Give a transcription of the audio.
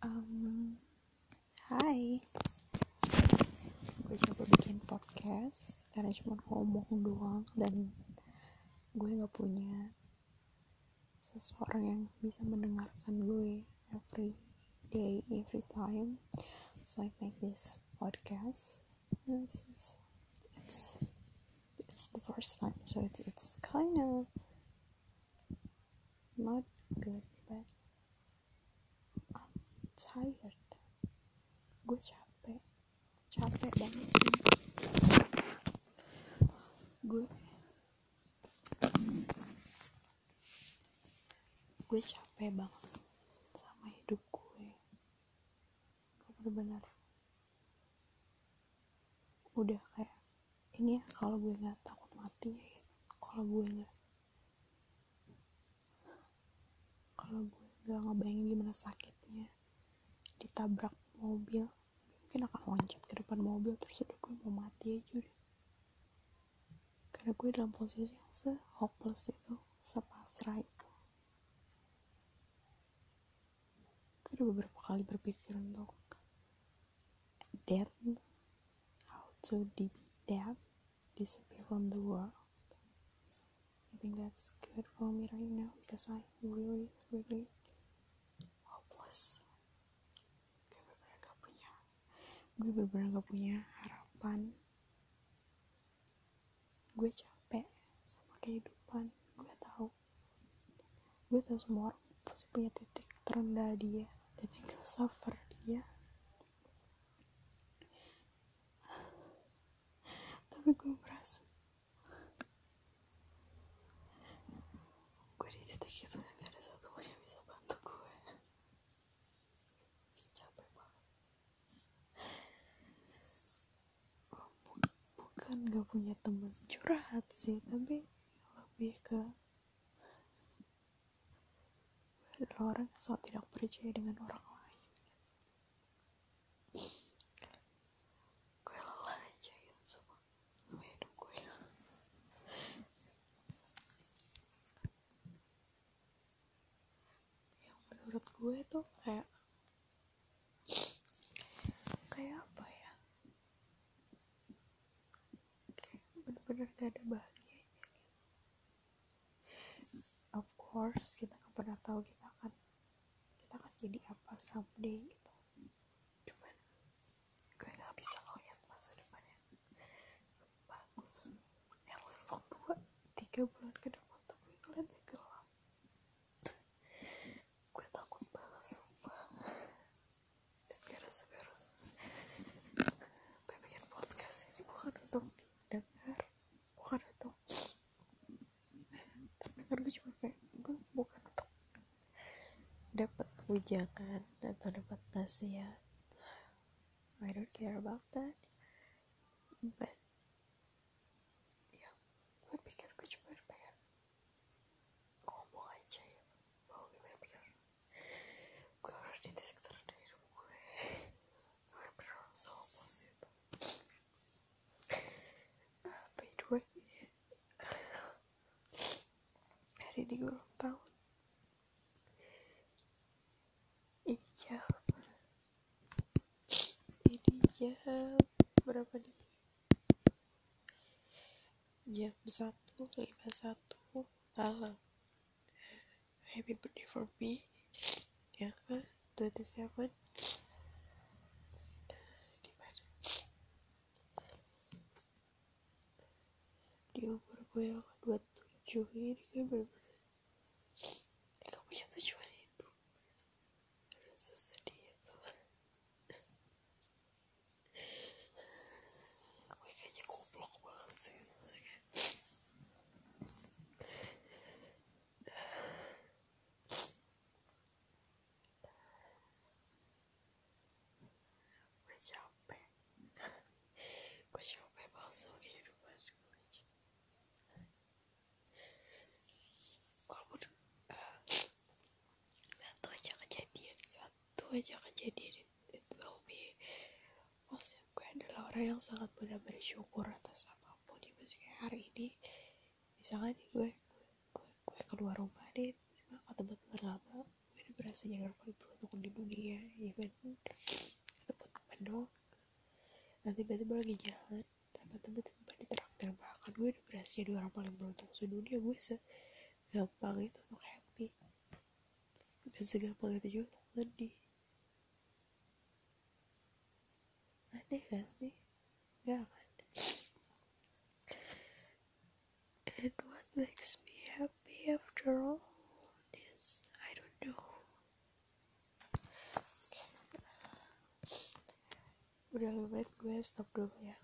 Um, hai, gue coba bikin podcast karena cuma ngomong doang dan gue nggak punya seseorang yang bisa mendengarkan gue every day, every time. So I make this podcast. It's it's it's, it's the first time, so it's it's kind of not good, tired. Gue capek, capek banget sih. Gue gue capek banget sama hidup gue. Gue bener-bener udah kayak ini ya kalau gue nggak takut mati ya gitu. kalau gue nggak kalau gue nggak ngebayangin gimana sakitnya ditabrak mobil. Mungkin akan loncat ke depan mobil terus udah gue mau mati aja udah. Karena gue dalam posisi yang se hopeless itu sepasrah itu. Gue udah beberapa kali berpikir untuk death how to be dead disappear from the world. I think that's good for me right now because I really, really hopeless. Gue bener-bener gak punya, gue bener-bener gak punya harapan. Gue capek sama kehidupan. Gue tahu, gue tahu semua orang pasti punya titik terendah dia, titik suffer dia. Tapi gue merasa gue di titik itu dan gak ada satupun yang bisa bantu gue capek banget Bu- bukan gak punya teman curhat sih tapi lebih ke gue adalah orang yang sangat tidak percaya dengan orang lain. Gue lelah aja gitu sama, sama hidup gue. Yang menurut gue tuh kayak apa ya kayak bener-bener gak ada bahagianya. Of course kita gak pernah tahu kita akan kita akan jadi apa someday gitu cuman gue gak bisa ngeliat masa depan yang bagus at least untuk dua tiga bulan ke depan tuh gue ngeliatnya gelap gue takut banget sumpah dan beres-beres gue bikin podcast ini bukan untuk didengar bukan untuk terdengar gue cuma kayak gue bukan untuk dapat ujangan atau dapat nasihat I don't care about that. But ya gue pikir gue cuma pengen ngomong aja gitu bahwa gue bener-bener gue harus di titik terendah hidup gue gue bener-bener orang hopeless itu. Ah, by the way hari ini gue ulang tahun ini jam ini jam berapa nih jam satu lima satu malam happy birthday for me yang ke 27 di mana di umur gue yang ke 27 ini gue bener-bener gak punya tujuan hidup rasa sedih itu gue kayaknya goblok banget sih Maksudnya kayak gue capek gue capek banget sama kehidupan gue aja walaupun eh, satu aja kejadian satu aja kejadian it, will be maksudnya gue adalah orang yang sangat mudah bersyukur atas apa pun di maksudnya hari ini. Misalkan nih gue gue, gue, gue keluar rumah nih ke tempat berlama gue udah berasa jadi orang paling beruntung di dunia even teman-teman dong nanti tiba-tiba lagi jalan tiba-tiba tiba ditraktir makan gue udah berasa jadi orang paling beruntung sedunia. Gue segampang itu untuk happy. Dan segampang itu juga untuk sedih sih gak and what makes me happy after all this I don't know. Udah lebih baik gue stop dulu ya